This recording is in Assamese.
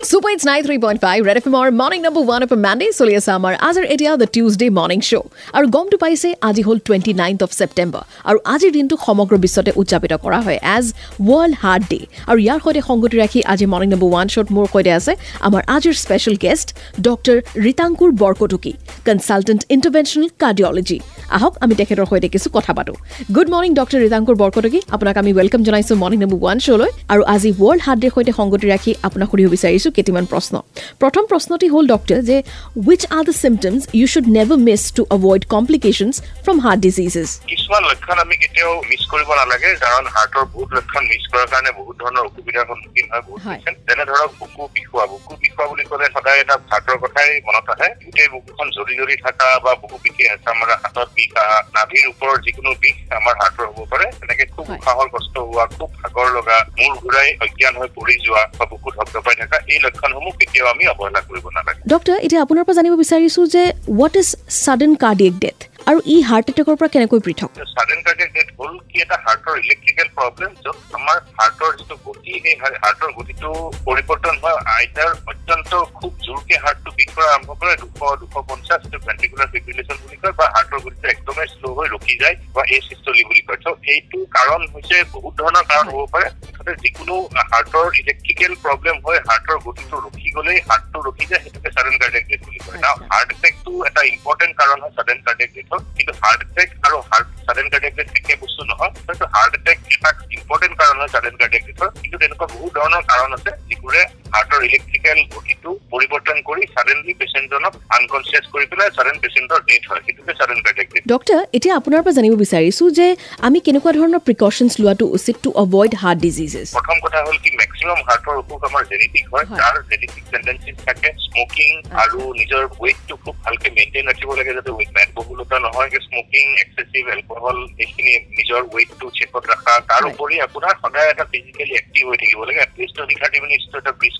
Super It's 93.5 Red FM or morning number 1 of Monday চলি আছে আমাৰ আজিৰ এতিয়া দ্য টিউজডে মৰ্ণিং শ্ব' আৰু গমটো পাইছে আজি হ'ল টুৱেণ্টি নাইন্থ অফ ছেপ্টেম্বৰ আৰু আজিৰ দিনটো সমগ্ৰ বিশ্বতে উদযাপিত কৰা হয় এজ ৱৰ্ল্ড হাৰ্ট ডে আৰু ইয়াৰ সৈতে সংগতি ৰাখি আজি মৰ্ণিং নম্বৰ ওৱান শ্ব'ত মোৰ সৈতে আছে আমাৰ আজিৰ special guest doctor Ritankur Borkotoky consultant interventional cardiology আহক আমি তেখেতৰ সৈতে কিছু কথা পাতোঁ good morning doctor Ritankur Borkotoky আপোনাক আমি ৱেলকাম জনাইছোঁ মৰ্ণিং নম্বৰ ওৱান শ্ব'লৈ আৰু আজি ৱৰ্ল্ড হাৰ্ট ডেৰ সৈতে সংগতি ৰাখি আপোনাক সুধিব বিচাৰিছোঁ কেইটামান প্ৰশ্ন। প্ৰথম প্ৰশ্নটি হ'ল ডক্টৰ যে which are the symptoms you should never miss to avoid complications from heart diseases কিছুমান লক্ষণ আমি কেতিয়াও মিছ কৰিব নালাগে কাৰণ হাৰ্টৰ বহুত লক্ষণ মিছ কৰাৰ কাৰণে বহুত ধৰণৰ অসুবিধাৰ সন্মুখীন হয় বহুত। পেচেণ্ট যেনে ধৰক বুকু বিষোৱা। বুকু বিষোৱা বুলি ক'লে সদায় এটা হাৰ্টৰ কথাই মনত আহে। গোটেই বুকুখন জ্বলি জ্বলি থকা বা বুকু বিষে হেঁচা মৰা হাতত বিষ আহা নাভিৰ ওপৰৰ যিকোনো বিষ আমাৰ হাৰ্টৰ হ'ব পাৰে। তেনেকে খুব। উশাহৰ কষ্ট হোৱা খুব ভাগৰ লগা মূৰ ঘূৰাই অজ্ঞান হৈ পৰি যোৱা বা বুকু ধপধপাই থকা এই লক্ষণসমূহ কেতিয়াও আমি অৱহেলা কৰিব নালাগে। ডক্টৰ এতিয়া আপোনাৰ পৰা জানিব বিচাৰিছোঁ যে what is sudden cardiac death আৰু ই হাৰ্ট এটেকৰ পৰা কেনেকৈ পৃথক? চাডেন কাৰ্ডিয়েক ডেথ হ'ল কি এটা হাৰ্টৰ ইলেক্ট্ৰিকেল প্ৰব্লেম য'ত আমাৰ হাৰ্টৰ যিটো গতি সেই হাৰ্টৰ গতিটো পৰিৱৰ্তন হয় আইতাৰ অত্যন্ত খুব জোৰকে হাৰ্টটো বিষ কৰা আৰম্ভ কৰে দুশ দুশ পঞ্চাছ যিটো ভেন্টিকুলাৰ ফিব্ৰিলেশ্যন বুলি কয় বা হাৰ্টৰ গতিটো ৰখি যায় বা এই চিষ্টলি বুলি কয়। ত' এইটো কাৰণ হৈছে বহুত ধৰণৰ কাৰণ হ'ব পাৰে। মুঠতে যিকোনো হাৰ্টৰ ইলেক্ট্ৰিকেল প্ৰব্লেম হয় হাৰ্টৰ গতিটো ৰখি গ'লেই হাৰ্টটো ৰখি যায় সেইটোকে চাডেন কাৰ্ডিয়েক ডেথ বুলি কয়। না হাৰ্ট এটেকটো এটা ইম্পৰ্টেণ্ট কাৰণ হয় চাডেন কাৰ্ডিয়েক ডেথৰ কিন্তু হাৰ্ট এটেক আৰু হাৰ্ট চাডেন কাৰ্ডিয়েক ডেথ একে বস্তু নহয়। কিন্তু হাৰ্ট এটেক এটা ইম্পৰ্টেণ্ট কাৰণ হয় চাডেন কাৰ্ডিয়েক ডেথৰ কিন্তু তেনেকুৱা বহুত ধৰণৰ কাৰণ আছে যিবোৰে হাৰ্টৰ ইলেক্ট্ৰিকেল গতিটো পৰিৱৰ্তন কৰি চাডেনলি পেচেণ্টজনক আনকনচিয়াছ কৰি পেলাই চাডেন পেচেণ্টৰ ডেথ হয়। সেইটোকে চাডেন কাৰ্ডিয়েক ডেথ ডক্টৰ এতিয়া আপোনাৰ পৰা জানিব বিচাৰিছোঁ যে আমি কেনেকুৱা ধৰণৰ প্ৰিকশ্যনছ লোৱাটো উচিত টু এভইড হাৰ্ট ডিজিজেছ প্ৰথম কথা হ'ল কি মেক্সিমাম হাৰ্টৰ অসুখ আমাৰ জেনেটিক হয়। যাৰ জেনেটিক টেণ্ডেঞ্চি থাকে। স্মকিং আৰু নিজৰ ৱেইটটো খুব ভালকে মেইনটেইন ৰাখিব লাগে যাতে ৱেইট মেদবহুলতা নহয়। স্মকিং এক্সেচিভ এলকহল এইখিনি নিজৰ ৱেইটটো চেকত ৰখা। তাৰ। উপৰি আপোনাৰ সদায় এটা ফিজিকেলি এক্টিভ হৈ থাকিব লাগে। এটলিষ্ট টুৱেণ্টি থাৰ্টি মিনিটছটো এটা ব্ৰিস্ক